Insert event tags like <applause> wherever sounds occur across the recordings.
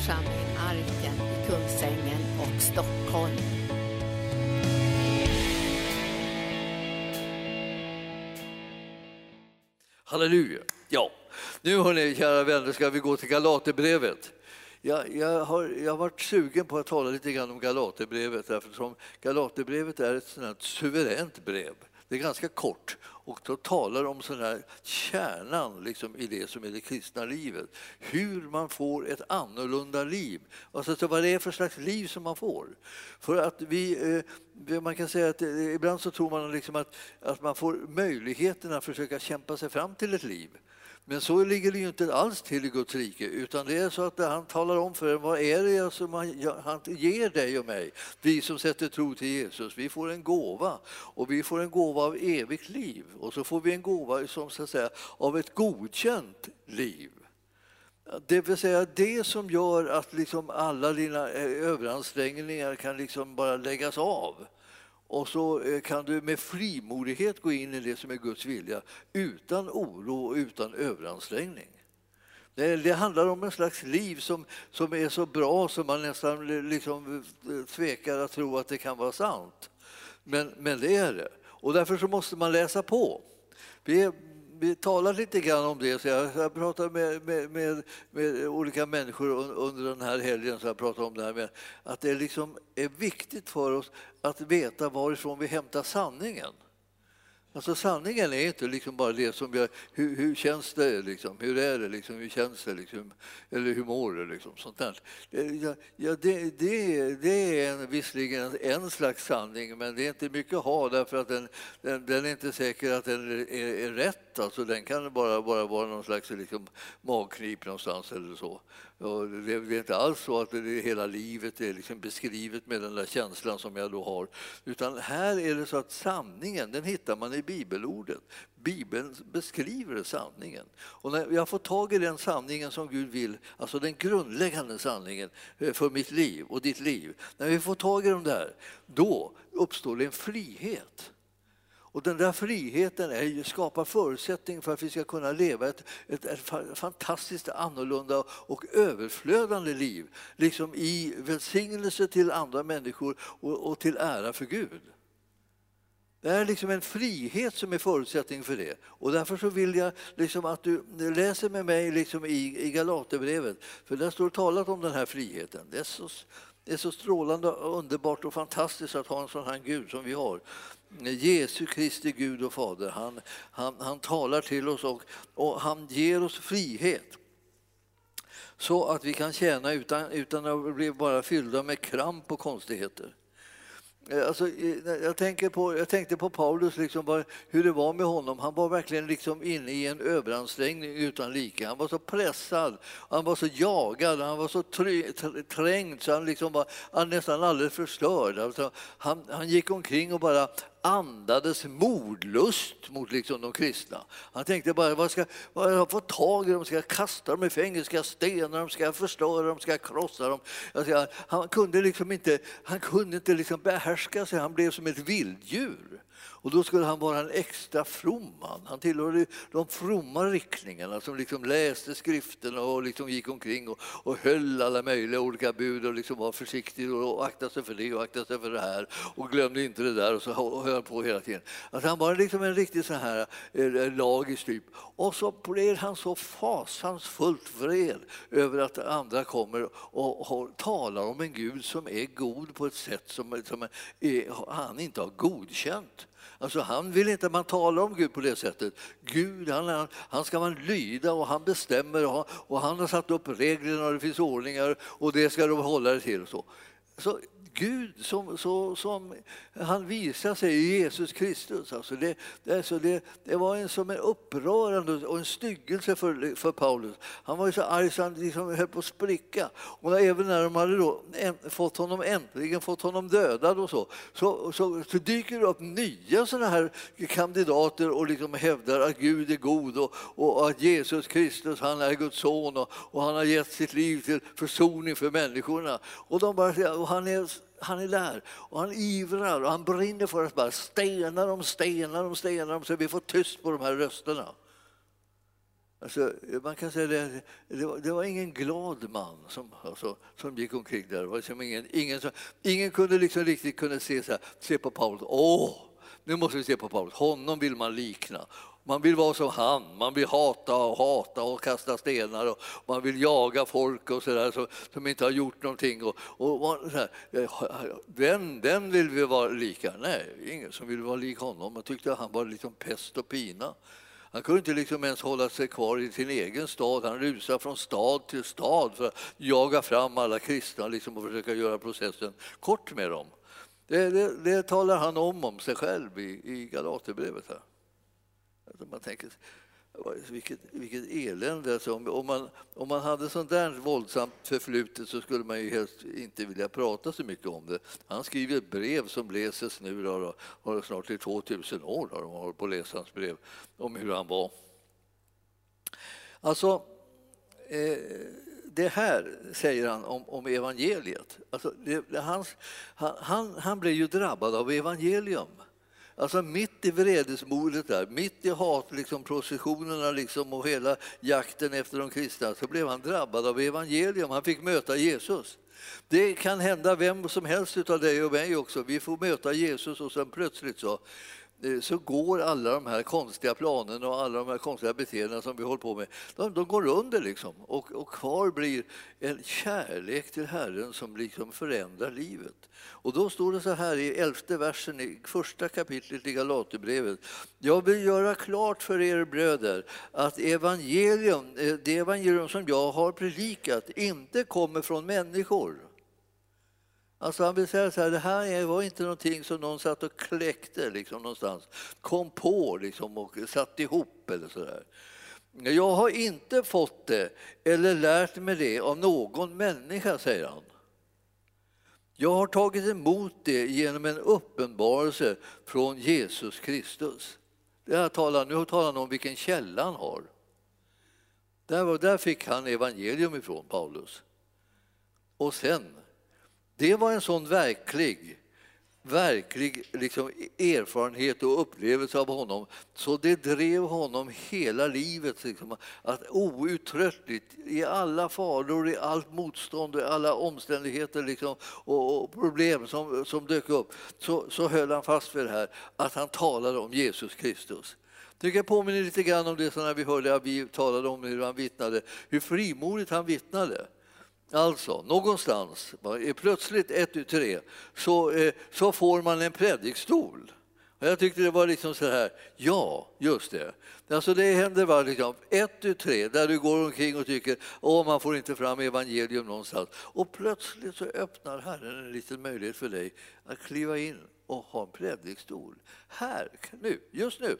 församling Arken i Kungsängen och Stockholm. Halleluja! Ja, nu hörni, kära vänner, ska vi gå till Galaterbrevet. Jag, jag, har, jag har varit sugen på att tala lite grann om Galaterbrevet eftersom Galaterbrevet är ett sådant suveränt brev. Det är ganska kort och då talar om sån här kärnan liksom, i det som är det kristna livet. Hur man får ett annorlunda liv. Alltså vad det är för slags liv som man får. För att vi, eh, man kan säga att eh, ibland så tror man liksom att, att man får möjligheten att försöka kämpa sig fram till ett liv. Men så ligger det ju inte alls till i Guds rike, utan det är så att han talar om för en vad är det som han ger dig och mig, vi som sätter tro till Jesus. Vi får en gåva och vi får en gåva av evigt liv och så får vi en gåva som så att säga av ett godkänt liv. Det vill säga det som gör att liksom alla dina eh, överansträngningar kan liksom bara läggas av. Och så eh, kan du med frimodighet gå in i det som är Guds vilja utan oro och utan överansträngning. Det, det handlar om en slags liv som, som är så bra som man nästan liksom eh, tvekar att tro att det kan vara sant. Men, men det är det. Och därför så måste man läsa på. Vi vi talar lite grann om det. Så jag, jag pratat med, med, med, med, olika människor under den här helgen så jag pratar om det här med att det liksom är viktigt för oss att veta varifrån vi hämtar sanningen. Alltså sanningen är inte liksom bara det som jag, hur, hur känns det, liksom? hur är det, liksom? hur känns det, liksom? eller hur mår du? Liksom? Sånt där. Eh, ja, det, det, det är en, visserligen en slags sanning, men det är inte mycket att ha därför att den, den, den är inte säker att den är, är, rätt. Alltså, den kan bara, bara vara någon slags liksom, magknip någonstans eller så. Och det är inte alls så att det hela livet är liksom beskrivet med den där känslan som jag då har. Utan här är det så att sanningen, den hittar man i bibelordet. Bibeln beskriver sanningen. Och när jag får tag i den sanningen som Gud vill, alltså den grundläggande sanningen eh, för mitt liv och ditt liv. När vi får tag i de där, då uppstår det en frihet. Och den där friheten är, skapar förutsättning för att vi ska kunna leva ett, ett, ett, fantastiskt annorlunda och överflödande liv. Liksom i välsignelse till andra människor och, och till ära för Gud. Det är liksom en frihet som är förutsättning för det. Och därför så vill jag liksom att du läser med mig liksom i, i Galaterbrevet. För där står talat om den här friheten. Det är, så, det är så strålande, underbart och fantastiskt att ha en sån här Gud som vi har. Jesu Kristi Gud och Fader. Han, han, han talar till oss och, och han ger oss frihet så att vi kan tjäna utan, utan att bli bara fyllda med kramp och konstigheter. Eh, alltså, eh, jag, tänker på, jag tänkte på Paulus, liksom, hur det var med honom. Han var verkligen liksom inne i en överansträngning utan like. Han var så pressad, han var så jagad, han var så trängd så han liksom var han nästan alldeles förstörd. Alltså, han, han gick omkring och bara andades mordlust mot liksom de kristna. Han tänkte bara, vad ska, vad jag få tag i dem? Ska jag kasta dem i fängelse? Ska jag stena dem? Ska jag förstöra dem? Ska jag krossa dem? Alltså, han kunde liksom inte, han kunde inte liksom behärska sig, han blev som ett vilddjur. Och då skulle han vara en extra from man. Han tillhörde de fromma riktningarna som liksom läste skrifterna och liksom gick omkring och, och höll alla möjliga olika bud och liksom var försiktig och aktade sig för det och aktade sig för det här och glömde inte det där och så höll på hela tiden. Alltså han var liksom en riktig så här eh, lagisk typ. Och så blev han så fasansfullt vred över att andra kommer och, och talar om en Gud som är god på ett sätt som, som är, han inte har godkänt. Alltså han vill inte att man talar om Gud på det sättet. Gud han, han ska man lyda och han bestämmer och han, och han har satt upp reglerna och det finns ordningar och det ska de hålla det till. Och så. Så Gud som, så, som han visar sig i Jesus Kristus. Alltså det, det, alltså det, det var en, som en upprörande och en styggelse för, för Paulus. Han var ju så arg så han liksom höll på att spricka. Och även när de hade då fått honom, äntligen fått honom dödad och så, så, så, så dyker det upp nya sådana här kandidater och liksom hävdar att Gud är god och, och att Jesus Kristus han är Guds son och, och han har gett sitt liv till försoning för människorna. Och de bara, och han är han är där och han ivrar och han brinner för att bara stena dem, stena dem, stena dem så vi får tyst på de här rösterna. Alltså, man kan säga det, det, var, det var ingen glad man som, alltså, som gick omkring där. Det var liksom ingen, ingen, som, ingen kunde liksom riktigt kunna se, så här, se på Paulus. Åh, nu måste vi se på Paulus. Honom vill man likna. Man vill vara som han, man vill hata och hata och kasta stenar och man vill jaga folk och så där, som, som inte har gjort någonting. Och, och, så den, eh, den vill vi vara lika. Nej, ingen som vill vara lik honom. Man tyckte att han var liksom pest och pina. Han kunde inte liksom ens hålla sig kvar i sin egen stad. Han rusade från stad till stad för att jaga fram alla kristna liksom, och försöka göra processen kort med dem. Det, det, det talar han om om sig själv i, i Galaterbrevet. Här. Alltså man tänker, vilket, vilket elände. Alltså om, man, om man hade sånt där våldsamt förflutet så skulle man ju helst inte vilja prata så mycket om det. Han skriver ett brev som läses nu, då, då, snart i 2000 år har de hållit på att läsa hans brev, om hur han var. Alltså, eh, det här säger han om, om evangeliet. Alltså, det, han, han, han blev ju drabbad av evangelium. Alltså mitt i vredesmodet där, mitt i hatprocessionerna liksom, liksom, och hela jakten efter de kristna så blev han drabbad av evangelium. Han fick möta Jesus. Det kan hända vem som helst av dig och mig också. Vi får möta Jesus och sen plötsligt så Eh, så går alla de här konstiga planerna och alla de här konstiga beteendena som vi håller på med, de, de går under liksom. Och, och, kvar blir en kärlek till Herren som liksom förändrar livet. Och då står det så här i elfte versen i första kapitlet i Galaterbrevet. Jag vill göra klart för er bröder att evangelium, eh, det evangelium som jag har predikat inte kommer från människor Alltså han vill säga så här, det här var inte någonting som någon satt och kläckte liksom någonstans, kom på liksom och satt ihop eller så där. Jag har inte fått det eller lärt mig det av någon människa, säger han. Jag har tagit emot det genom en uppenbarelse från Jesus Kristus. Det talar, nu talar han om vilken källa han har. Där, där fick han evangelium ifrån, Paulus. Och sen det var en sån verklig, verklig liksom erfarenhet och upplevelse av honom så det drev honom hela livet. Liksom, att outtröttligt, i alla faror, i allt motstånd, i alla omständigheter liksom, och, och, problem som, som dök upp så, så höll han fast vid det här att han talade om Jesus Kristus. Det kan påminna lite grann om det som vi hörde att vi talade om hur han vittnade, hur frimodigt han vittnade. Alltså, någonstans, plötsligt ett, tu, tre, så, eh, så får man en predikstol. Och jag tyckte det var liksom så här, ja, just det. Alltså det händer bara liksom, ett, tu, tre, där du går omkring och tycker att man får inte fram evangelium någonstans. Och plötsligt så öppnar Herren en liten möjlighet för dig att kliva in och ha en predikstol. Här, nu, just nu.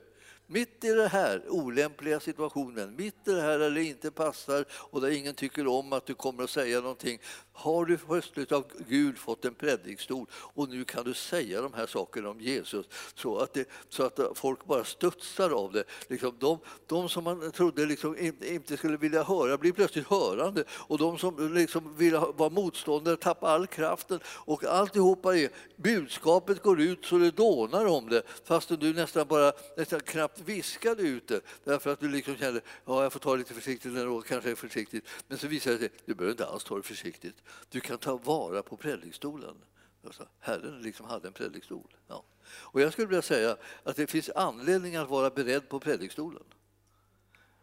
Mitt i den här olämpliga situationen, mitt i det här där det inte passar och där ingen tycker om att du kommer att säga någonting, har du plötsligt av Gud fått en predikstol och nu kan du säga de här sakerna om Jesus så att, det, så att folk bara studsar av det. Liksom de, de som man trodde liksom inte skulle vilja höra blir plötsligt hörande och de som liksom vill vara motståndare tappar all kraften och alltihopa är, budskapet går ut så det dånar om det fastän du nästan bara nästan knappt viskade ut det därför att du liksom kände att ja, jag får ta det lite försiktigt ändå, kanske är försiktigt. Men så visade det sig att du behöver inte alls ta det försiktigt. Du kan ta vara på predikstolen. Alltså, Herren liksom hade en predikstol. Ja. Och jag skulle vilja säga att det finns anledning att vara beredd på predikstolen.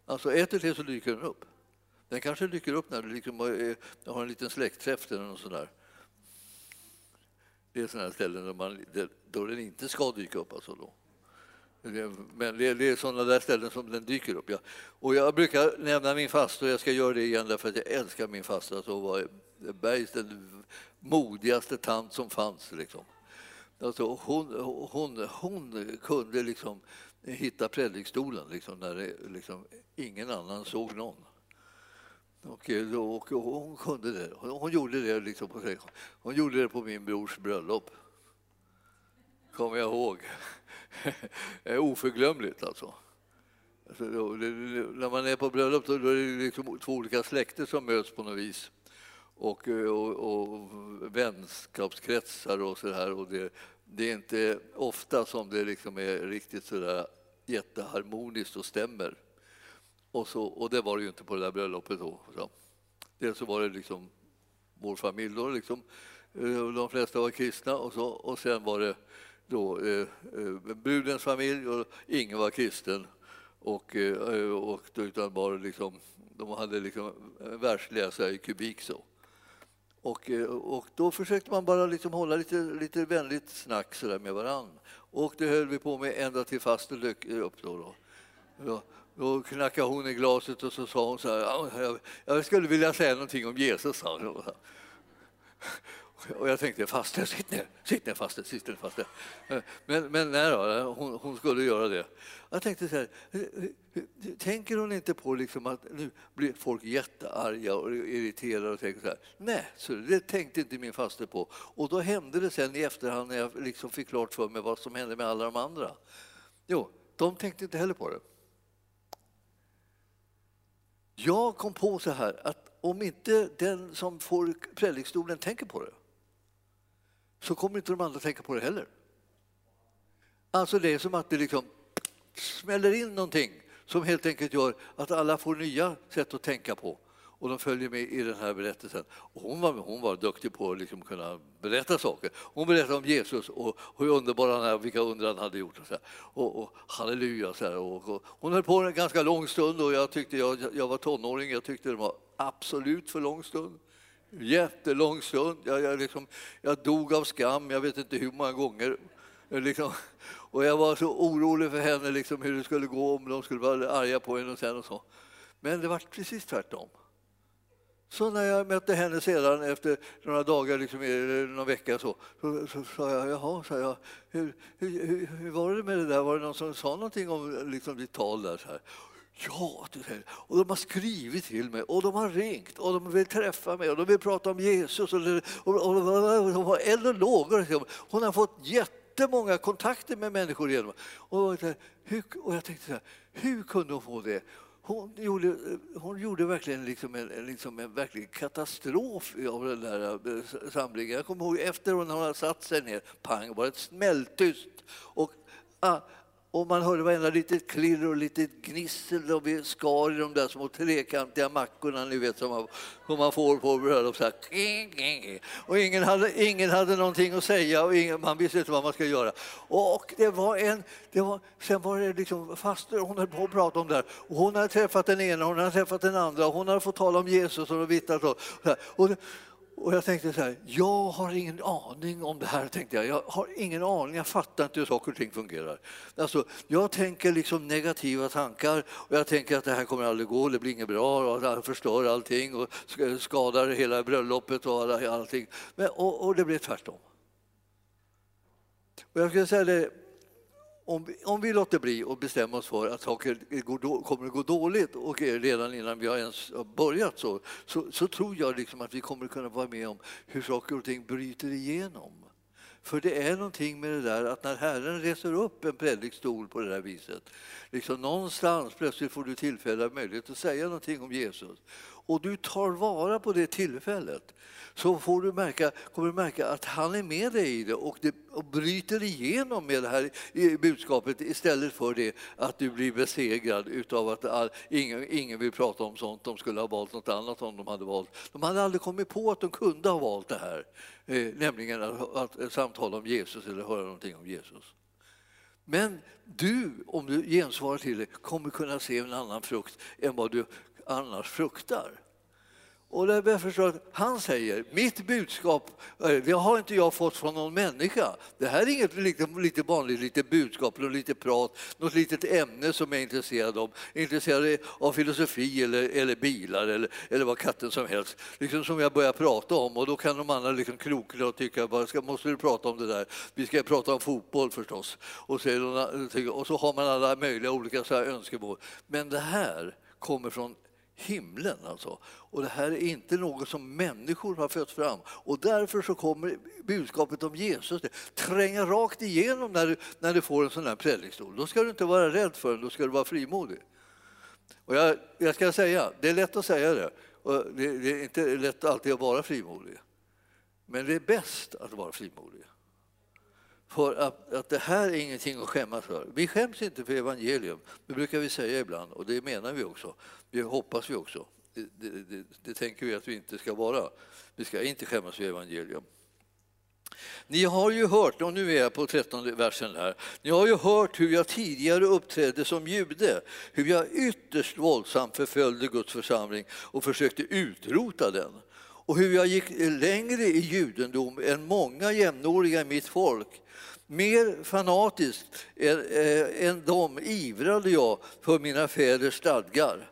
Alltså ett eller så dyker den upp. Den kanske dyker upp när du liksom har eh, en liten släktträff eller något sånt Det är sådana ställen där, man, då den inte ska dyka upp. Alltså då. Men det, är sådana där ställen som den dyker upp. Ja. Och jag brukar nämna min fasta och jag ska göra det igen därför att jag älskar min fasta. Alltså hon var Bergs den modigaste tant som fanns. Liksom. Alltså hon, hon, hon kunde liksom hitta predikstolen liksom, när det, liksom, ingen annan såg någon. Och, och, och hon kunde det. Hon gjorde det, liksom på, hon gjorde det på min brors bröllop. Kommer jag ihåg. Det är Oförglömligt alltså. alltså det, när man är på bröllop då är det liksom två olika släkter som möts på något vis. Och, eh, och, och vänskapskretsar och så här. Och det, det, är inte ofta som det liksom är riktigt så där jätteharmoniskt och stämmer. Och, så, och det var det ju inte på det där bröllopet då. Så. Dels så var det liksom vår familj då, liksom. Eh, de flesta var kristna och, så, och sen var det då eh, eh brudens familj och ingen var kristen. Och, eh, och utan bara liksom, de hade liksom eh, världsläsare i kubik så. Och, eh, och då försökte man bara liksom hålla lite, lite vänligt snack så där med varann. Och det höll vi på med ända till fasten dök upp. Då, då. då. Då knackade hon i glaset och så sa hon så här, jag, jag skulle vilja säga någonting om Jesus. Och jag tänkte, faste, sitt ner, sitt ner faste, sitt ner faste. Men, men nej då, hon, hon, skulle göra det. Jag tänkte så här, eh, eh, tänker hon inte på liksom att nu blir folk jättearga och irriterade och tänker så här, nej, så det tänkte inte min faste på. Och då hände det sen i efterhand när jag liksom fick klart för mig vad som hände med alla de andra. Jo, de tänkte inte heller på det. Jag kom på så här att om inte den som får predikstolen tänker på det så kommer inte de andra tänka på det heller. Alltså det är som att det liksom smäller in någonting som helt enkelt gör att alla får nya sätt att tänka på och de följer med i den här berättelsen. Och hon, var, hon var duktig på att liksom kunna berätta saker. Hon berättade om Jesus och hur underbar han är, och vilka under han hade gjort. Och, så här. och, och halleluja! Så här. Och, och, hon höll på en ganska lång stund och jag, tyckte, jag, jag var tonåring, jag tyckte det var absolut för lång stund. Jättelång stund. Jag, jag, liksom, jag dog av skam, jag vet inte hur många gånger. Liksom, och jag var så orolig för henne, liksom, hur det skulle gå om de skulle vara arga på henne och sen och så. Men det var precis tvärtom. Så när jag mötte henne sedan efter några dagar, liksom, eller någon vecka så, så, så sa jag, jaha, sa jag, hur, hur, hur, var det med det där? Var det någon som sa någonting om liksom, ditt tal där? Så här? Ja, och de har skrivit till mig och de har ringt och de vill träffa mig och de vill prata om Jesus och, och, och, och de har eld och lågor. Liksom. Hon har fått jättemånga kontakter med människor genom och, hur, och jag tänkte så här, hur kunde hon få det? Hon gjorde, hon gjorde verkligen liksom en, liksom en verklig katastrof av den där eh, samlingen. Jag kommer ihåg efter hon hade satt sig ner, pang, var det smälltyst. Och, ah, och man hörde varenda litet klirr och litet gnissel och vi skar i de där små trekantiga mackorna ni vet som man, som man får på bröllop. Så här. Och ingen hade, ingen hade någonting att säga och ingen, man visste inte vad man skulle göra. Och det var en, det var, sen var det liksom faster, hon höll på att prata om det här. Och hon hade träffat den ena och hon hade träffat den andra och hon hade fått tala om Jesus och vittnat. Och, och, och jag tänkte så här, jag har ingen aning om det här. tänkte Jag Jag har ingen aning, jag fattar inte hur saker och ting fungerar. Alltså, jag tänker liksom negativa tankar och jag tänker att det här kommer aldrig gå, det blir inget bra, och det förstör allting och skadar hela bröllopet och allting. Men, och, och det blev tvärtom. Och jag skulle säga det, om vi, om vi låter bli och bestämmer oss för att saker går, kommer att gå dåligt och redan innan vi har ens börjat så, så, så tror jag liksom att vi kommer att kunna vara med om hur saker och ting bryter igenom. För det är någonting med det där att när Herren reser upp en predikstol på det där viset, liksom någonstans plötsligt får du tillfälle, och möjlighet att säga någonting om Jesus och du tar vara på det tillfället så får du märka, kommer du märka att han är med dig i det och, det och bryter igenom med det här budskapet istället för det att du blir besegrad utav att all, ingen, ingen vill prata om sånt. De skulle ha valt något annat om de hade valt. De hade aldrig kommit på att de kunde ha valt det här, eh, nämligen att, att samtala om Jesus eller höra någonting om Jesus. Men du, om du gensvarar till det, kommer kunna se en annan frukt än vad du annars fruktar. Och jag förstå att han säger, mitt budskap, eh, det har inte jag fått från någon människa. Det här är inget lite, lite vanligt litet budskap, något lite prat, något litet ämne som jag är intresserad av. Jag är intresserad av filosofi eller, eller bilar eller, eller vad katten som helst. Liksom som jag börjar prata om och då kan de andra liksom krokna och tycka, bara, ska, måste du prata om det där? Vi ska prata om fotboll förstås. Och så, och så har man alla möjliga olika så önskemål. Men det här kommer från himlen. Alltså. Och det här är inte något som människor har fött fram. Och därför så kommer budskapet om Jesus tränga rakt igenom när du, när du får en sån här predikstol. Då ska du inte vara rädd för den, då ska du vara frimodig. Och jag, jag ska säga, det är lätt att säga det. Och det, det är inte lätt alltid att vara frimodig. Men det är bäst att vara frimodig för att, att det här är ingenting att skämmas för. Vi skäms inte för evangelium, det brukar vi säga ibland och det menar vi också. Det hoppas vi också. Det, det, det, det tänker vi att vi inte ska vara. Vi ska inte skämmas för evangelium. Ni har ju hört, och nu är jag på 13 versen här, ni har ju hört hur jag tidigare uppträdde som jude, hur jag ytterst våldsamt förföljde Guds församling och försökte utrota den och hur jag gick längre i judendom än många jämnåriga i mitt folk. Mer fanatiskt än eh, dem ivrade jag för mina fäders stadgar.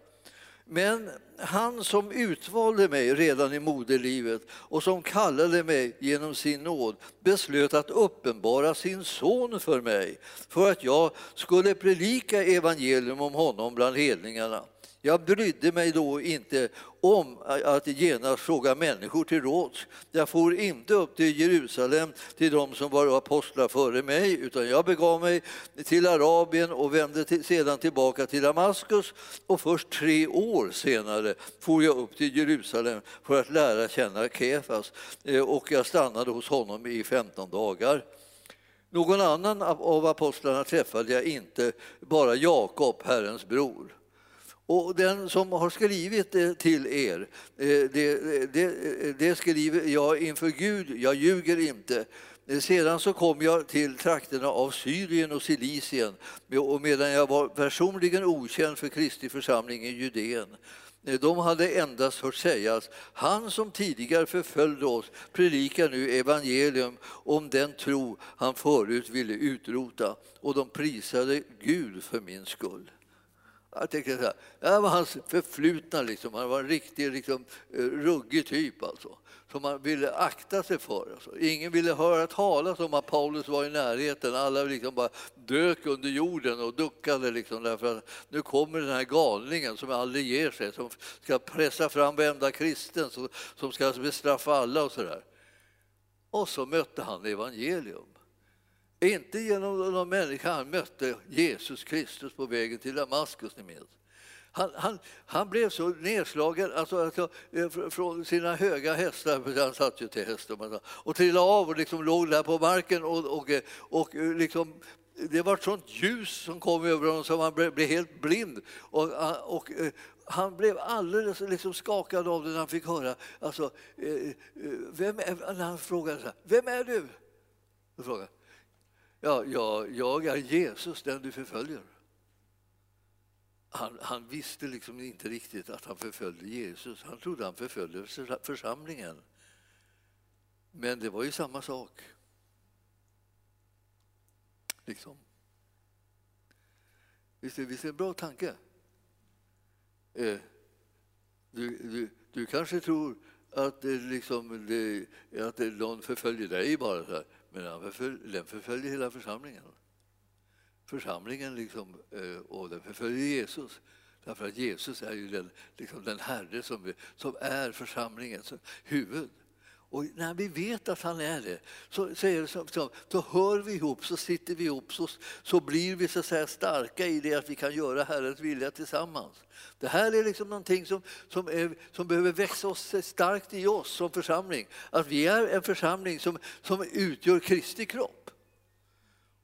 Men han som utvalde mig redan i moderlivet och som kallade mig genom sin nåd beslöt att uppenbara sin son för mig för att jag skulle predika evangelium om honom bland hedningarna. Jag brydde mig då inte om att genast fråga människor till råds. Jag for inte upp till Jerusalem till de som var apostlar före mig utan jag begav mig till Arabien och vände sedan tillbaka till Damaskus och först tre år senare for jag upp till Jerusalem för att lära känna Kefas eh, och jag stannade hos honom i 15 dagar. Någon annan av apostlarna träffade jag inte, bara Jakob, Herrens bror. Och den som har skrivit det till er, eh, det, det, det skriver jag inför Gud, jag ljuger inte. Eh, sedan så kom jag till trakterna av Syrien och Cilicien och medan jag var personligen okänd för Kristi församling i Judeen. Eh, de hade endast hört sägas, han som tidigare förföljde oss predikar nu evangelium om den tro han förut ville utrota och de prisade Gud för min skull. Jag tänkte så här, det här var hans förflutna, liksom. han var en riktig liksom, eh, ruggig typ alltså, som man ville akta sig för. Alltså. Ingen ville höra talas om att Paulus var i närheten, alla liksom bara dök under jorden och duckade liksom, därför att nu kommer den här galningen som aldrig ger sig, som ska pressa fram varenda kristen, som, som ska bestraffa alla och så där. Och så mötte han evangelium. Inte genom någon människa han mötte Jesus Kristus på vägen till Damaskus. Ni minns. Han, han, han, blev så nedslagen alltså, alltså, eh, från sina höga hästar, för han satt ju till häst, och trillade av och liksom låg där på marken. Och, och, eh, och eh, liksom, det var ett sånt ljus som kom över honom så han blev, blev helt blind. Och, och, han blev alldeles liksom skakad av det när han fick höra. Alltså, vem är, när han frågade så här, vem är du? Frågade, Ja, ja, jag är Jesus, den du förföljer. Han, han, visste liksom inte riktigt att han förföljde Jesus. Han trodde han förföljde församlingen. Men det var ju samma sak. Liksom. Visst, visst är det en bra tanke? Eh, du, du, du kanske tror att, det liksom, det, att någon förföljer dig bara. Så här. Men han förfölj, den förföljer hela församlingen. Församlingen liksom, eh, och den förföljer Jesus. Därför att Jesus är ju den, liksom den Herre som, som är församlingens huvud. Och när vi vet att han är det, så, så, är det så, så, så hör vi ihop, så sitter vi ihop, så, så blir vi så att säga starka i det att vi kan göra Herrens vilja tillsammans. Det här är liksom någonting som, som, är, som behöver växa oss starkt i oss som församling. Att vi är en församling som, som utgör Kristi kropp.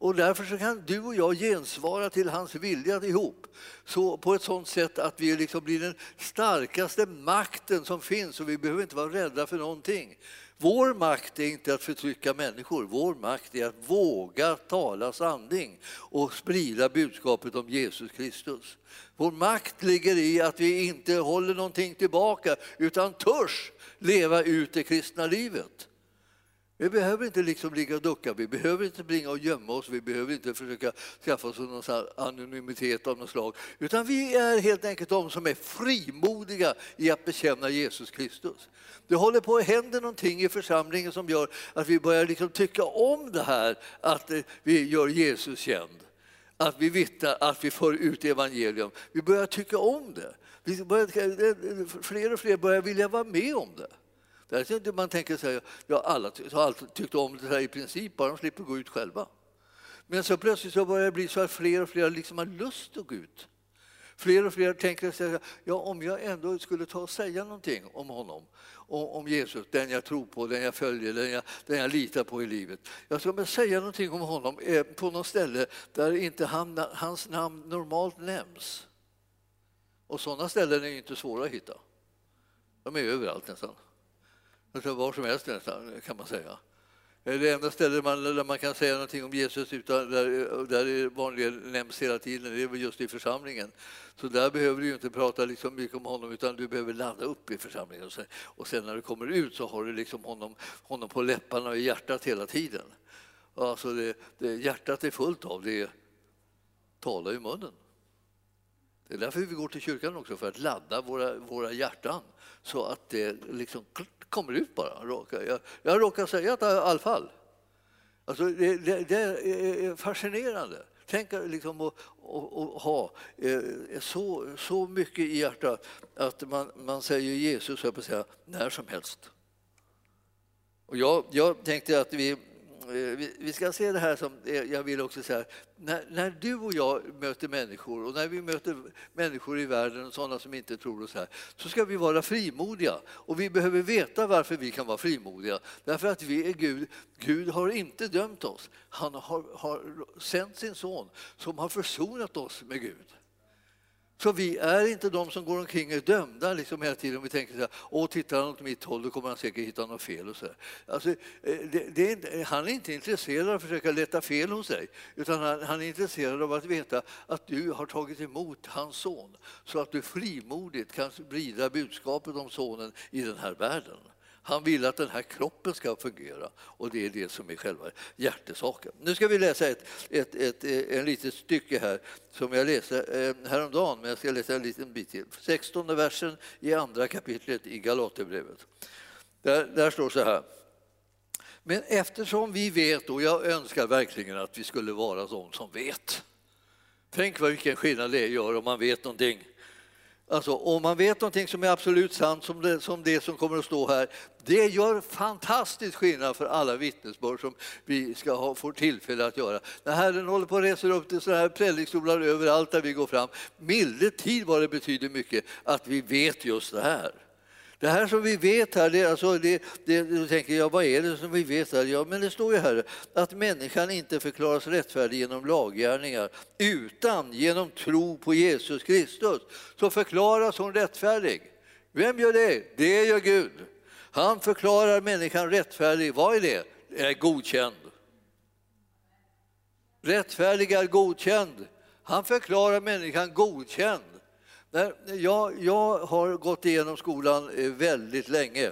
Och därför så kan du och jag gensvara till hans vilja ihop så på ett sådant sätt att vi liksom blir den starkaste makten som finns och vi behöver inte vara rädda för någonting. Vår makt är inte att förtrycka människor, vår makt är att våga tala sanning och sprida budskapet om Jesus Kristus. Vår makt ligger i att vi inte håller någonting tillbaka utan törs leva ut det kristna livet. Vi behöver inte liksom ligga och ducka, vi behöver inte springa och gömma oss, vi behöver inte försöka skaffa oss någon anonymitet av något slag. Utan vi är helt enkelt de som är frimodiga i att bekänna Jesus Kristus. Det håller på att hända någonting i församlingen som gör att vi börjar liksom tycka om det här att eh, vi gör Jesus känd. Att vi vittnar, att vi för ut evangelium. Vi börjar tycka om det. Vi börjar, eh, eh, fler och fler börjar vilja vara med om det. Där man tänker sig, ja, alla har alltid tyckt om det här i princip, bara de slipper gå ut själva. Men så plötsligt så börjar det bli så att fler och fler liksom har lust att gå ut. Fler och fler tänker sig ja, om jag ändå skulle ta och säga någonting om honom, om Jesus, den jag tror på, den jag följer, den jag, den jag litar på i livet. Jag ska säga någonting om honom eh, på något ställe där inte han, hans namn normalt nämns. Och sådana ställen är inte svåra att hitta. De är överallt nästan. Alltså var som helst nästan, kan man säga. Det enda stället man, där man kan säga någonting om Jesus utan där, där det vanligen nämns hela tiden det är just i församlingen. Så där behöver du inte prata liksom mycket om honom utan du behöver ladda upp i församlingen. Och sen, och sen när du kommer ut så har du liksom honom, honom på läpparna och i hjärtat hela tiden. Alltså det, det hjärtat är fullt av, det talar i munnen. Det är därför vi går till kyrkan också, för att ladda våra, våra hjärtan så att det liksom kommer ut bara. Jag, jag råkar säga det i alla fall. Alltså det, det, det är fascinerande. Tänk liksom att, att, ha eh, så, så mycket i hjärtat att man, man säger Jesus, jag på säga, när som helst. Och jag, jag tänkte att vi Eh, vi ska se det här som, eh, jag vill också säga, när, när, du och jag möter människor och när vi möter människor i världen, och sådana som inte tror oss här, så ska vi vara frimodiga. Och vi behöver veta varför vi kan vara frimodiga. Därför att vi är Gud. Gud har inte dömt oss. Han har, har sänt sin son som har försonat oss med Gud. Så vi är inte de som går omkring och är dömda liksom hela tiden. Vi tänker så här, åh tittar han åt mitt håll då kommer han säkert hitta något fel. Och så alltså, eh, det, det är han är inte intresserad av att försöka leta fel hos dig utan han, han, är intresserad av att veta att du har tagit emot hans son så att du frimodigt kan sprida budskapet om sonen i den här världen. Han vill att den här kroppen ska fungera och det är det som är själva hjärtesaken. Nu ska vi läsa ett, ett, ett, eh, en litet stycke här som jag läste eh, häromdagen, men jag ska läsa en liten bit till. 16 versen i andra kapitlet i Galaterbrevet. Där, där står så här. Men eftersom vi vet, och jag önskar verkligen att vi skulle vara de som vet. Tänk vad vilken skillnad det gör om man vet någonting Alltså, om man vet någonting som är absolut sant, som det, som det som kommer att stå här, det gör fantastisk skillnad för alla vittnesbörd som vi ska ha, få tillfälle att göra. När Herren håller på att resa upp till sådana här predikstolar överallt där vi går fram, milde tid vad det betyder mycket att vi vet just det här. Det här som vi vet här, det, alltså det, det, då tänker jag, vad är det som vi vet här? Ja, men det står ju här att människan inte förklaras rättfärdig genom laggärningar utan genom tro på Jesus Kristus. Så förklaras hon rättfärdig. Vem gör det? Det gör Gud. Han förklarar människan rättfärdig. Vad är det? Det är godkänd. Rättfärdig är godkänd. Han förklarar människan godkänd. Jag, jag har gått igenom skolan eh, väldigt länge.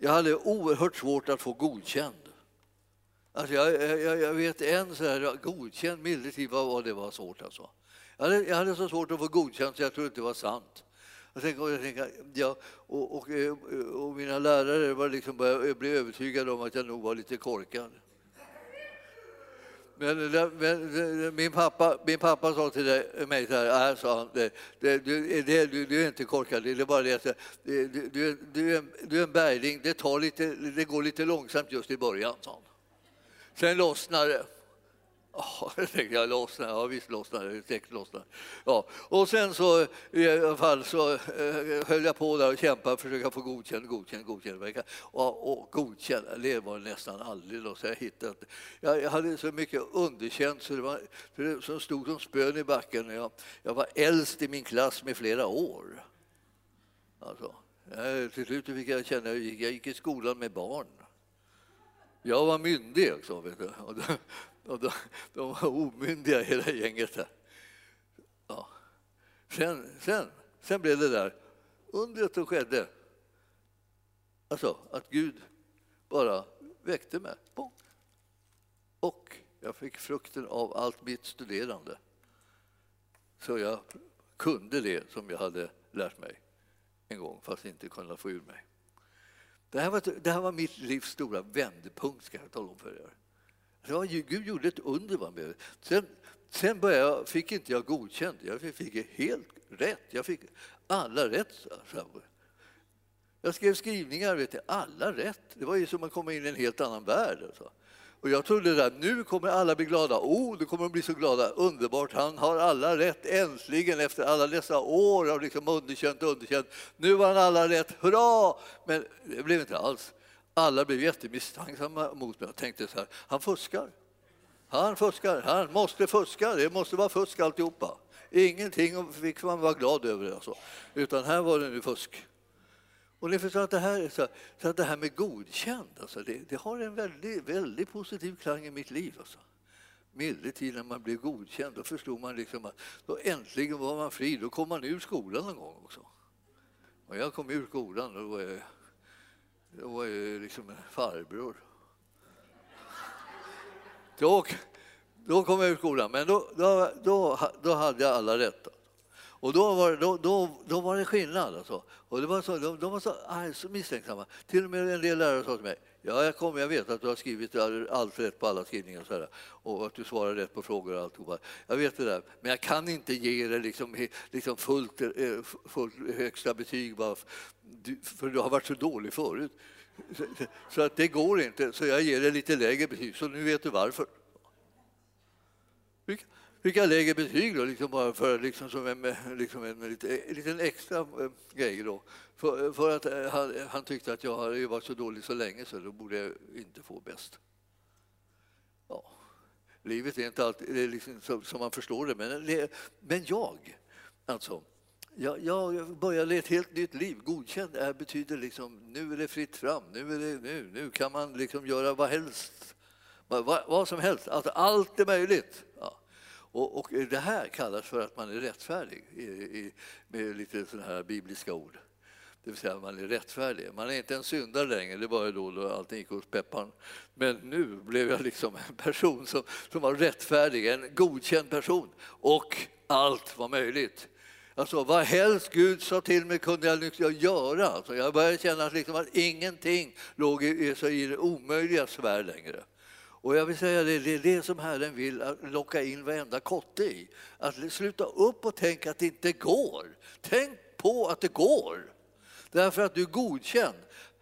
Jag hade oerhört svårt att få godkänd. Alltså jag, jag, jag vet en så här, godkänd medeltid, typ, vad det var svårt alltså. Jag hade, jag hade så svårt att få godkänd så jag trodde inte det var sant. Jag tänkte, jag tänkte, ja, och, och, eh, och, mina lärare var liksom började eh, bli övertygade om att jag nog var lite korkad. Men, eh, men, min, pappa, min pappa sa till mig så här, äh, sa han, det, det, du, det, du, du, är inte korkad, det är bara det att du, du, du, är, du är en bergling, det, tar lite, det går lite långsamt just i början, sa han. Sen lossnar det. Ja, <laughs> jag tänkte jag lossnar, ja visst lossnar det, säkert lossnar. Ja, och sen så i alla fall så eh, höll jag på där och kämpade, försöka få godkänd, godkänd, godkänd. Och, och godkänd, det var nästan aldrig då, så jag hittade jag, jag hade så mycket underkänt så det var det som stod som spön i backen. Jag, jag var äldst i min klass med flera år. Alltså, jag, till slut fick jag känna, jag gick, jag gick i skolan med barn. Jag var myndig också. Vet du. Och de, de var omyndiga hela gänget. Där. Ja. Sen, sen, sen blev det där undret som skedde. Alltså att Gud bara väckte mig. Och jag fick frukten av allt mitt studerande. Så jag kunde det som jag hade lärt mig en gång, fast inte kunde få ur mig. Det här var, det här var mitt livs stora vändpunkt, ska jag tala om för er. Ja, Gud gjorde ett under. Med. Sen, sen började, fick inte jag godkänt, jag fick helt rätt. Jag fick alla rätt. Jag skrev skrivningar, vet du, alla rätt. Det var ju som att komma in i en helt annan värld. Alltså. Och jag trodde att nu kommer alla bli glada. Oh, nu kommer de bli så glada. Underbart, han har alla rätt. Äntligen efter alla dessa år av liksom underkänt och underkänt. Nu har han alla rätt. Hurra! Men det blev inte alls. Alla blev jättemisstänksamma mot mig och tänkte så här, han fuskar. Han fuskar, han måste fuska, det måste vara fusk alltihopa. Ingenting fick man vara glad över, alltså. utan här var det nu fusk. Och ni förstår att det här, så, så att det här med godkänd, alltså, det, det, har en väldigt, väldigt positiv klang i mitt liv. Alltså. Medeltid när man blev godkänd, då förstod man liksom att då äntligen var man fri. Då kom man ur skolan någon gång också. Och jag kom ur skolan, då var jag, då var ju liksom en farbror. Då, då kom jag ur skolan, men då, då, då, då hade jag alla rätt. Och då var, då, då, då var det skillnad. Alltså. Och det var så, de, de var så, aj, så misstänksamma. Till och med en del lärare sa till mig Ja, jag, kommer, jag vet att du har skrivit allt rätt på alla skrivningar och, så här, och att du svarar rätt på frågor och alltihopa. Jag vet det där, men jag kan inte ge dig liksom, liksom fullt, eh, fullt högsta betyg bara för du har varit så dålig förut. Så att det går inte, så jag ger dig lite lägre betyg, så nu vet du varför. Vilka lägre betyg då, liksom bara för liksom som en, liksom en, lite, en liten extra eh, grej då. För, för att eh, han, han, tyckte att jag hade varit så dålig så länge så då borde jag inte få bäst. Ja. Livet är inte alltid är liksom som, som, man förstår det, men, eh, men jag, alltså, jag, jag började ett helt nytt liv. Godkänd är, betyder liksom nu är det fritt fram, nu, är det, nu, nu kan man liksom göra vad helst, vad, vad som helst, alltså, allt är möjligt. Och, och, det här kallas för att man är rättfärdig i, i, med lite sådana här bibliska ord. Det vill säga man är rättfärdig. Man är inte en syndare längre, det var ju då, då allting gick åt pepparn. Men nu blev jag liksom en person som, som var rättfärdig, en godkänd person. Och allt var möjligt. Alltså, vad helst Gud sa till mig kunde jag liksom göra. Alltså, jag började känna att, liksom att ingenting låg i, i, i det omöjliga sfär längre. Och jag vill säga det, det är det som Herren vill locka in varenda kotte i. Att sluta upp och tänka att det inte går. Tänk på att det går. Därför att du är godkänd.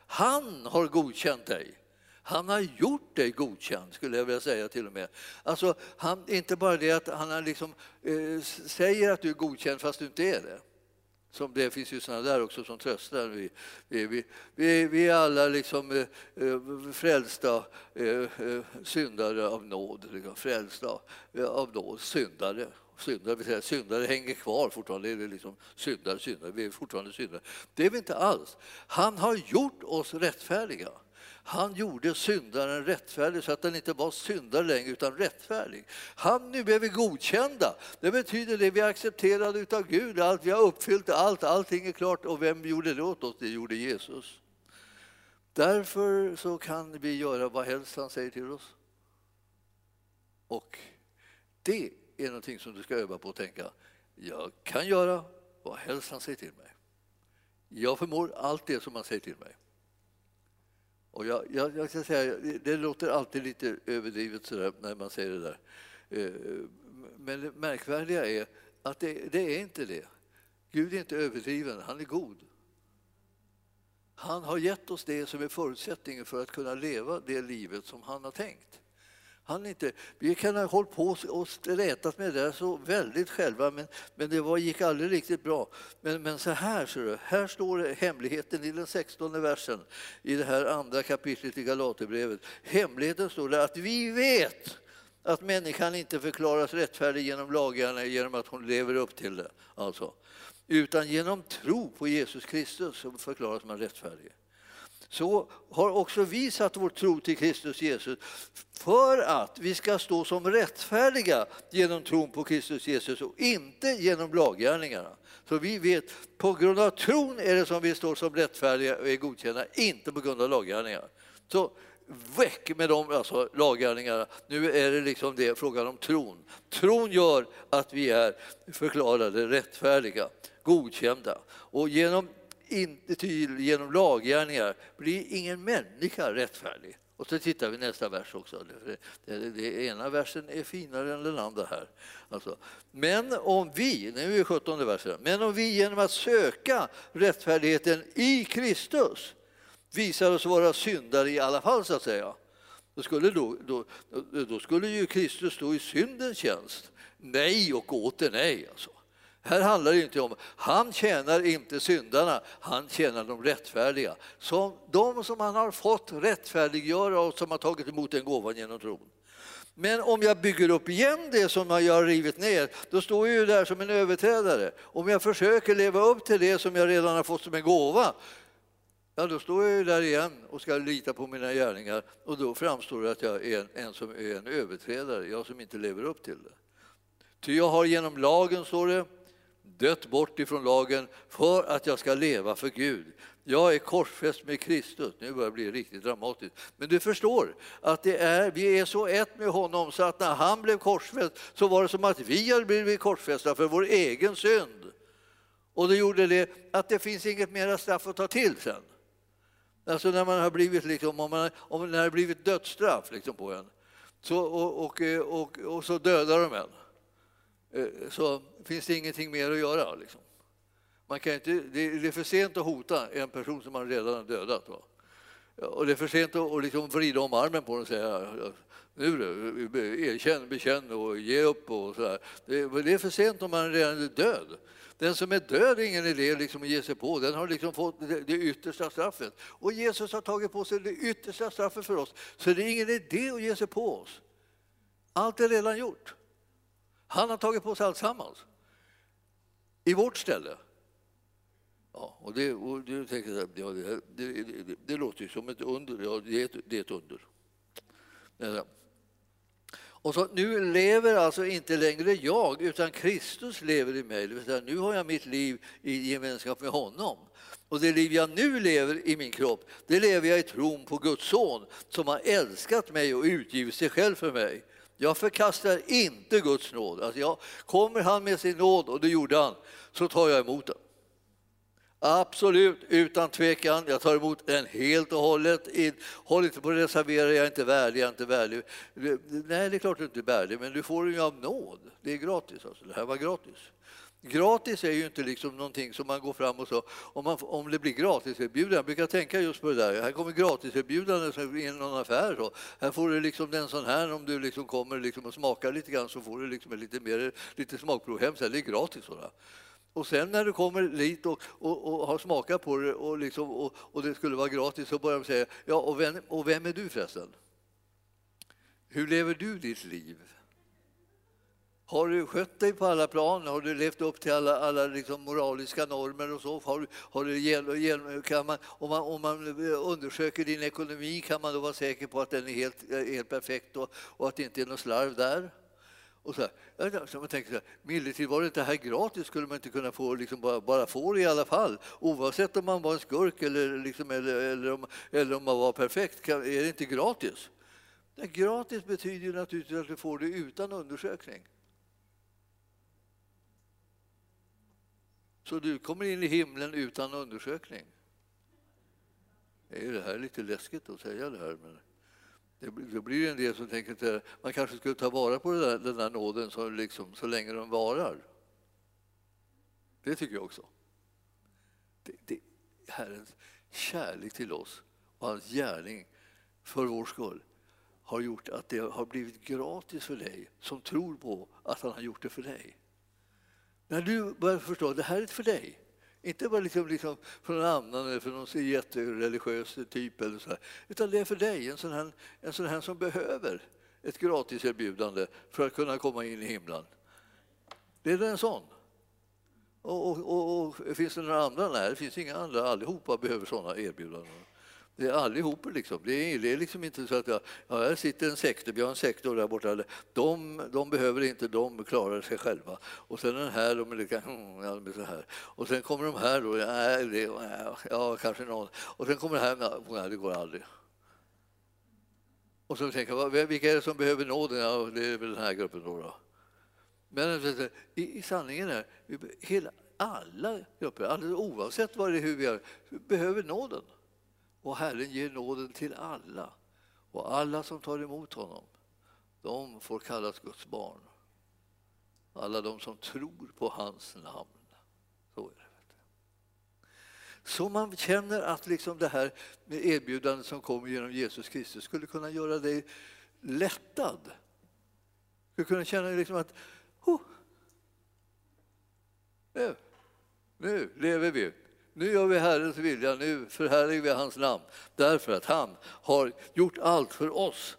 Han har godkänt dig. Han har gjort dig godkänd, skulle jag vilja säga till och med. Alltså, han, inte bara det att han liksom, eh, säger att du är godkänd fast du inte är det. Som det finns ju sådana där också som tröstar. Vi, vi, vi, vi är alla liksom eh, eh frälsta eh, eh, syndare av nåd. Liksom, frälsta eh, av nåd, syndare. Syndare, vill säga, syndare hänger kvar fortfarande. Det är liksom syndare, syndare. Vi är fortfarande syndare. Det är vi inte alls. Han har gjort oss rättfärdiga. Han gjorde syndaren rättfärdig så att den inte var syndare längre utan rättfärdig. Han, nu är vi godkända. Det betyder det vi är accepterade av Gud. Allt, vi har uppfyllt allt, allting är klart. Och vem gjorde det åt oss? Det gjorde Jesus. Därför så kan vi göra vad helst han säger till oss. Och det är någonting som du ska öva på att tänka. Jag kan göra vad helst han säger till mig. Jag förmår allt det som han säger till mig. Och jag, jag, jag ska säga, det låter alltid lite överdrivet så när man säger det där. Eh, men det märkvärdiga är att det, det är inte det. Gud är inte överdriven, han är god. Han har gett oss det som är förutsättningen för att kunna leva det livet som han har tänkt. Han inte, vi kan ha hållit på och stretat med det där så väldigt själva men, men det var, gick aldrig riktigt bra. Men, men så här, ser du, här står det, hemligheten i den 16 versen i det här andra kapitlet i Galaterbrevet. Hemligheten står det att vi vet att människan inte förklaras rättfärdig genom lagarna genom att hon lever upp till det. Alltså. Utan genom tro på Jesus Kristus så förklaras man rättfärdig så har också vi satt vår tro till Kristus Jesus för att vi ska stå som rättfärdiga genom tron på Kristus Jesus och inte genom laggärningarna. Så vi vet, på grund av tron är det som vi står som rättfärdiga och är godkända, inte på grund av laggärningar. Så väck med de alltså, laggärningarna. Nu är det liksom det frågan om tron. Tron gör att vi är förklarade rättfärdiga, godkända. Och genom inte till genom laggärningar blir ingen människa rättfärdig. Och så tittar vi nästa vers också. Den ena versen är finare än den andra här. Alltså. Men om vi, nu är vi 17 versen, men om vi genom att söka rättfärdigheten i Kristus visar oss vara syndare i alla fall så att säga. Då skulle, då, då, då skulle ju Kristus stå i syndens tjänst. Nej och åter nej. Alltså. Här handlar det inte om, han tjänar inte syndarna, han tjänar de rättfärdiga. Som de som han har fått rättfärdiggöra och som har tagit emot den gåvan genom tron. Men om jag bygger upp igen det som jag har rivit ner, då står jag ju där som en överträdare. Om jag försöker leva upp till det som jag redan har fått som en gåva, ja då står jag ju där igen och ska lita på mina gärningar och då framstår det att jag är en, en som är en överträdare, jag som inte lever upp till det. Ty jag har genom lagen, står det, dött bort ifrån lagen för att jag ska leva för Gud. Jag är korsfäst med Kristus. Nu börjar det bli riktigt dramatiskt. Men du förstår att det är, vi är så ett med honom så att när han blev korsfäst så var det som att vi hade blivit korsfästa för vår egen synd. Och det gjorde det att det finns inget mera straff att ta till sen. Alltså när man har blivit, liksom, om, man, om det har blivit dödsstraff liksom på en så, och, och, och, och så dödar de en Eh, så finns det ingenting mer att göra. Liksom. Man kan inte, det är för sent att hota en person som man redan har dödat. Va? Och det är för sent att liksom vrida om armen på den och säga nu du, erkänn, bekänn och ge upp. Och så det, det, är för sent om man redan är död. Den som är död är ingen idé liksom att ge sig på. Den har liksom fått det yttersta straffet. Och Jesus har tagit på sig det yttersta straffet för oss. Så det är ingen idé att ge sig på oss. Allt är redan gjort. Han har tagit på sig alltsammans. I vårt ställe. Ja, och det, och det, tänker ja, det, det, det, det, låter ju som ett under. Ja, det, är ett, det är ett under. Och så, nu lever alltså inte längre jag, utan Kristus lever i mig. nu har jag mitt liv i gemenskap med honom. Och det liv jag nu lever i min kropp, det lever jag i tron på Guds son som har älskat mig och utgivit sig själv för mig. Jag förkastar inte Guds nåd. Alltså jag, kommer han med sin nåd, och det gjorde han, så tar jag emot den. Absolut, utan tvekan. Jag tar emot den helt och hållet. Håll inte på att reservera, jag är inte värdig, jag är inte värdig. Nej, det är klart du inte är värdig, men du får den ju av nåd. Det är gratis. Alltså. Det här var gratis. Gratis är ju inte liksom någonting som man går fram och så, om, man, om det blir gratiserbjudande, jag brukar tänka just på det där, här kommer gratiserbjudande i någon affär, så. här får du liksom en sån här, om du liksom kommer liksom och smakar lite grann så får du liksom lite, mer, lite smakprov hem, så här, det är gratis. Så Och sen när du kommer dit och, och, och, har smakat på det och, liksom, och, och det skulle vara gratis så börjar de säga, ja och vem, och vem är du förresten? Hur lever du ditt liv? Har du skött dig på alla plan? Har du levt upp till alla, alla liksom moraliska normer? och så? Har, har du, kan man, om, man, om man undersöker din ekonomi kan man då vara säker på att den är helt, helt perfekt och, och att det inte är något slarv där? Och så, här, så man tänker så här, Medeltid var det inte här gratis, skulle man inte kunna få liksom bara, bara få det i alla fall? Oavsett om man var en skurk eller, liksom, eller, eller, om, eller om man var perfekt, kan, är det inte gratis? Det gratis betyder naturligtvis att du får det utan undersökning. Så du kommer in i himlen utan undersökning. Är det här lite läskigt att säga det här? Men det, då blir det en del som tänker att man kanske skulle ta vara på där, den där nåden så, liksom, så länge den varar. Det tycker jag också. Det, det, Herrens kärlek till oss och hans gärning för vår skull har gjort att det har blivit gratis för dig som tror på att han har gjort det för dig. När du börjar förstå att det här är för dig, inte bara liksom, liksom för någon annan eller för någon jättereligiös typ, eller så här, utan det är för dig, en sån, här, en sån här som behöver ett gratiserbjudande för att kunna komma in i himlen. Det är en sån. Och, och, och, och, finns det några andra? Nej, det finns inga andra. Allihopa behöver såna erbjudanden. Det är allihop. Liksom. Det, är, det är liksom inte så att jag, ja, här sitter en sektor, vi har en sektor där borta. De, de behöver inte, de klarar sig själva. Och sen den här, de är lika, mm, ja, de är så här. Och sen kommer de här då, ja, det, ja kanske någon. Och sen kommer det här, ja, det går aldrig. Och så tänker jag, vilka är det som behöver nåden? Ja, det är väl den här gruppen då. då. Men i, i sanningen är hela, alla grupper, alldeles oavsett vad det är, hur vi är, behöver nåden. Och Herren ger nåden till alla. Och alla som tar emot honom, de får kallas Guds barn. Alla de som tror på hans namn. Så är det. Så man känner att liksom det här med erbjudandet som kommer genom Jesus Kristus skulle kunna göra dig lättad. Du skulle kunna känna liksom att oh, nu, nu lever vi. Nu gör vi Herrens vilja, nu förhärligar vi hans namn därför att han har gjort allt för oss.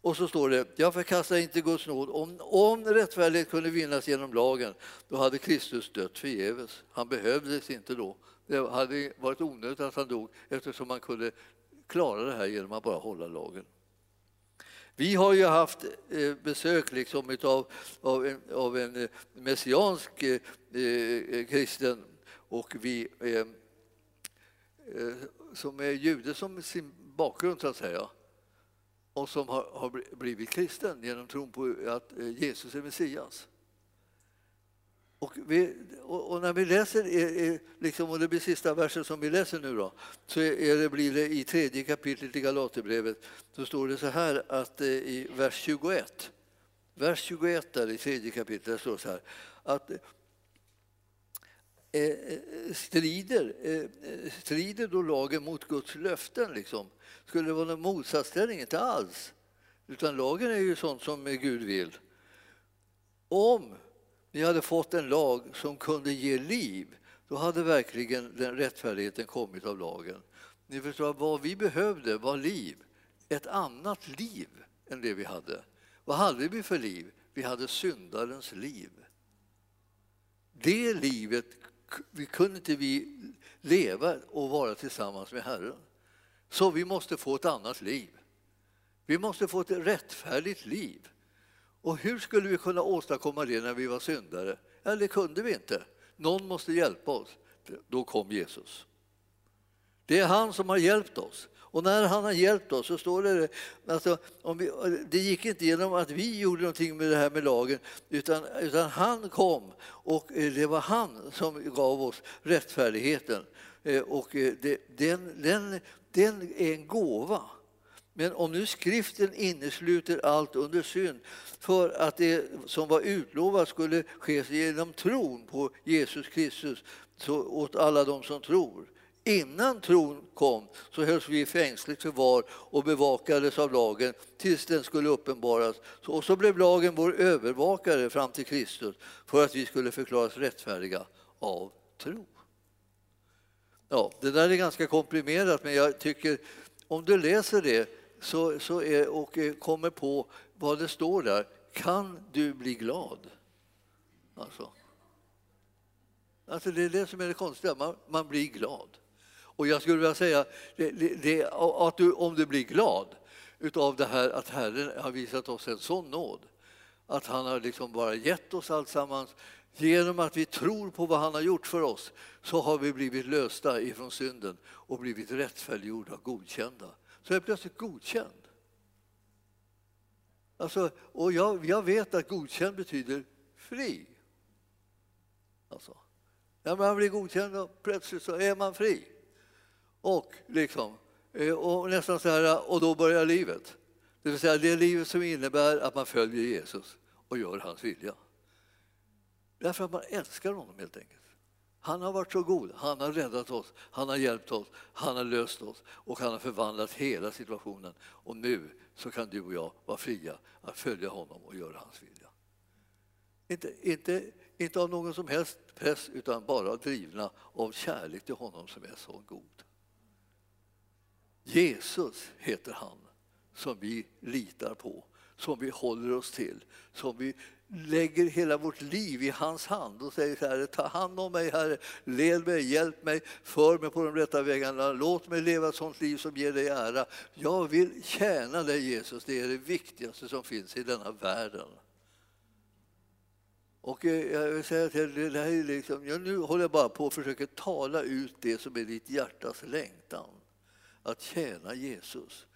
Och så står det, jag förkastar inte Guds nåd. Om, om rättfärdighet kunde vinnas genom lagen, då hade Kristus dött förgäves. Han behövdes inte då. Det hade varit onödigt att han dog eftersom man kunde klara det här genom att bara hålla lagen. Vi har ju haft eh, besök liksom av, av, en, av en eh, messiansk eh, eh kristen och vi eh, eh, som är jude som sin bakgrund, så att säga och som har, har blivit kristen genom tron på att eh, Jesus är Messias. Och, vi, och, när vi läser, liksom, och det blir sista versen som vi läser nu då, så är det, blir det i tredje kapitlet i Galaterbrevet, så står det så här att i vers 21, vers 21 där i tredje kapitlet står det så här att Eh, eh, strider, eh, strider då lagen mot Guds löften? Liksom? Skulle det vara någon motsatsställning? Inte alls. Utan lagen är ju sånt som Gud vill. Om vi hade fått en lag som kunde ge liv, då hade verkligen den rättfärdigheten kommit av lagen. Ni förstår, vad vi behövde var liv. Ett annat liv än det vi hade. Vad hade vi för liv? Vi hade syndarens liv. Det livet vi kunde inte vi leva och vara tillsammans med Herren. Så vi måste få ett annat liv. Vi måste få ett rättfärdigt liv. Och hur skulle vi kunna åstadkomma det när vi var syndare? Ja, det kunde vi inte. Någon måste hjälpa oss. Då kom Jesus. Det är han som har hjälpt oss. Och när han har hjälpt oss så står det alltså, om vi, det gick inte genom att vi gjorde någonting med det här med lagen utan, utan han kom och eh, det var han som gav oss rättfärdigheten. Eh, och eh, det, den, den, den är en gåva. Men om nu skriften innesluter allt under synd för att det som var utlovat skulle ske genom tron på Jesus Kristus så åt alla de som tror. Innan tron kom så hölls vi i fängsligt förvar och bevakades av lagen tills den skulle uppenbaras. Och så blev lagen vår övervakare fram till Kristus för att vi skulle förklaras rättfärdiga av tro. Ja, det där är ganska komprimerat, men jag tycker om du läser det så, så är, och eh, kommer på vad det står där, kan du bli glad? Alltså. Alltså det är det som är det konstiga, man, man blir glad. Och jag skulle vilja säga det, det, att du, om du blir glad utav det här att Herren har visat oss en sån nåd, att han har liksom bara gett oss alltsammans Genom att vi tror på vad han har gjort för oss så har vi blivit lösta ifrån synden och blivit rättfärdiggjorda och godkända. Så jag är plötsligt godkänd. Alltså, och jag, jag vet att godkänd betyder fri. Alltså, när man blir godkänd och plötsligt så är man fri. Och, liksom, eh, och nästan så här, och då börjar livet. Det vill säga det livet som innebär att man följer Jesus och gör hans vilja. Därför att man älskar honom helt enkelt. Han har varit så god, han har räddat oss, han har hjälpt oss, han har löst oss och han har förvandlat hela situationen. Och nu så kan du och jag vara fria att följa honom och göra hans vilja. Inte, inte, inte av någon som helst press utan bara drivna av kärlek till honom som är så god. Jesus heter han som vi litar på, som vi håller oss till, som vi lägger hela vårt liv i hans hand och säger så här, ta hand om mig Herre, led mig, hjälp mig, för mig på de rätta vägarna, låt mig leva ett sånt liv som ger dig ära. Jag vill tjäna dig Jesus, det är det viktigaste som finns i denna världen. Och eh, jag vill säga till dig, det här är liksom, jag nu håller jag bara på att försöka tala ut det som är ditt hjärtas längtan att tjäna Jesus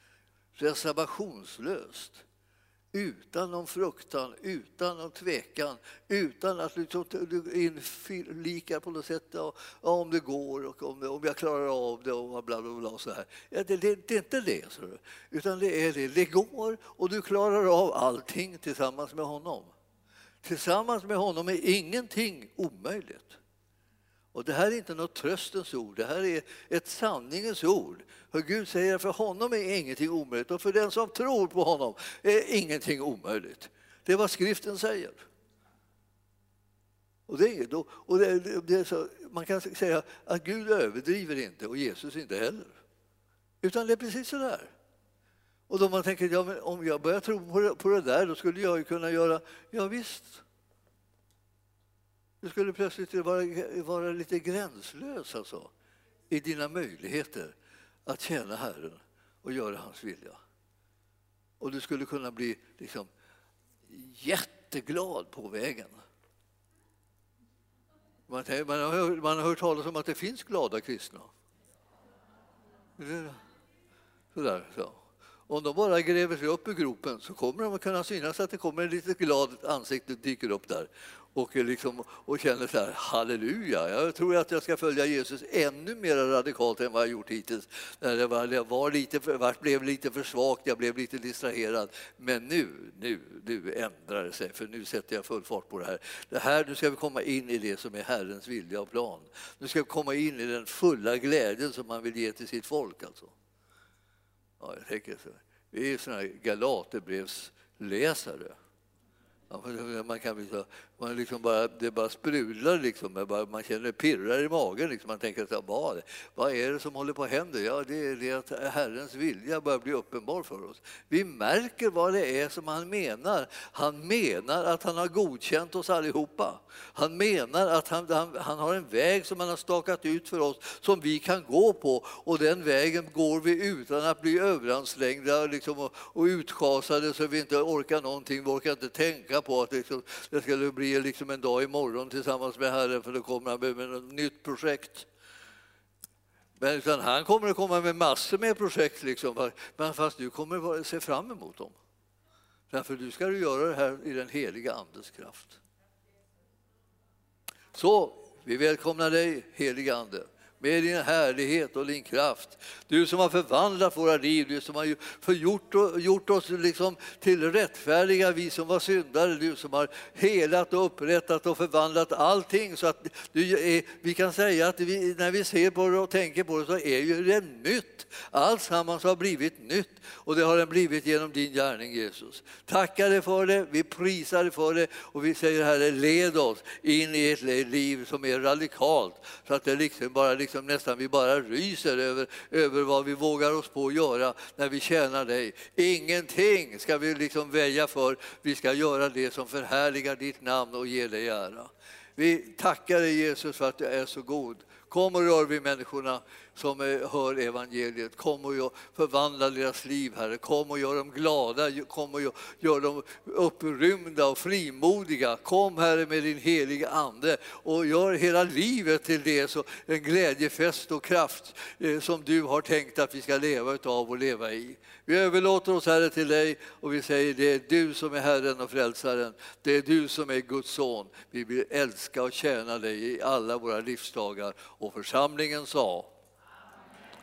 reservationslöst utan någon fruktan, utan någon tvekan, utan att liksom du inflikar på något sätt ja, om det går och om, om jag klarar av det och bla bla bla. Så här. Ja, det, det, det, är inte det, utan det är det. Det går och du klarar av allting tillsammans med honom. Tillsammans med honom är ingenting omöjligt. Och det här är inte något tröstens ord, det här är ett sanningens ord. För Gud säger att för honom är ingenting omöjligt och för den som tror på honom är ingenting omöjligt. Det är vad skriften säger. Och det, och det, det så, man kan säga att Gud överdriver inte och Jesus inte heller. Utan det är precis så där. Och då man tänker, ja, om jag börjar tro på det, på det där, då skulle jag ju kunna göra, ja visst. Du skulle plötsligt vara, vara lite gränslös alltså, i dina möjligheter att tjäna Herren och göra hans vilja. Och du skulle kunna bli liksom, jätteglad på vägen. Man, man, har hört, man har hört talas om att det finns glada kristna. Sådär, så. Om de bara gräver sig upp i gropen så kommer de att kunna synas att det kommer ett litet glad ansikte dyker upp där och, liksom, och känner så här, halleluja, jag tror att jag ska följa Jesus ännu mer radikalt än vad jag gjort hittills. När var, jag var lite för, blev lite för svagt, jag blev lite distraherad. Men nu, nu, nu ändrar det sig, för nu sätter jag full fart på det här. Det här. Nu ska vi komma in i det som är Herrens vilja och plan. Nu ska vi komma in i den fulla glädjen som man vill ge till sitt folk. Alltså. Ja, jag tänker så. Vi är sådana Galaterbrevsläsare. Man kan liksom, man liksom bara, det bara sprudlar, liksom, man känner det pirrar i magen. Liksom. Man tänker, så, vad, vad är det som håller på att hända? Ja, det är det att Herrens vilja börjar bli uppenbar för oss. Vi märker vad det är som han menar. Han menar att han har godkänt oss allihopa. Han menar att han, han, han har en väg som han har stakat ut för oss som vi kan gå på och den vägen går vi utan att bli överansträngda liksom, och, och utschasade så vi inte orkar någonting, vi orkar inte tänka på att liksom, det skulle bli liksom en dag imorgon tillsammans med Herren för då kommer han med ett nytt projekt. Men utan han kommer att komma med massor med projekt, liksom, men fast du kommer att se fram emot dem. Därför du ska du göra det här i den heliga Andes kraft. Så, vi välkomnar dig, heliga Ande med din härlighet och din kraft. Du som har förvandlat våra liv, du som har förgjort, gjort oss liksom till rättfärdiga, vi som var syndare, du som har helat och upprättat och förvandlat allting så att är, vi kan säga att vi, när vi ser på det och tänker på det så är ju det nytt. Alltsammans har blivit nytt och det har den blivit genom din gärning Jesus. Tackar dig för det, vi prisar dig för det och vi säger Herre, led oss in i ett liv som är radikalt så att det liksom bara liksom liksom nästan vi bara ryser över, över vad vi vågar oss på att göra när vi tjänar dig. Ingenting ska vi liksom väja för, vi ska göra det som förhärligar ditt namn och ger dig ära. Vi tackar dig Jesus för att du är så god. Kom och rör vid människorna som eh, hör evangeliet. Kom och förvandla deras liv, Herre. Kom och gör dem glada, kom och gör dem upprymda och frimodiga. Kom, Herre, med din heliga Ande och gör hela livet till det, så en glädjefest och kraft eh, som du har tänkt att vi ska leva utav och leva i. Vi överlåter oss, Herre, till dig och vi säger det är du som är Herren och Frälsaren. Det är du som är Guds son. Vi vill älska och tjäna dig i alla våra livsdagar. Och församlingen sa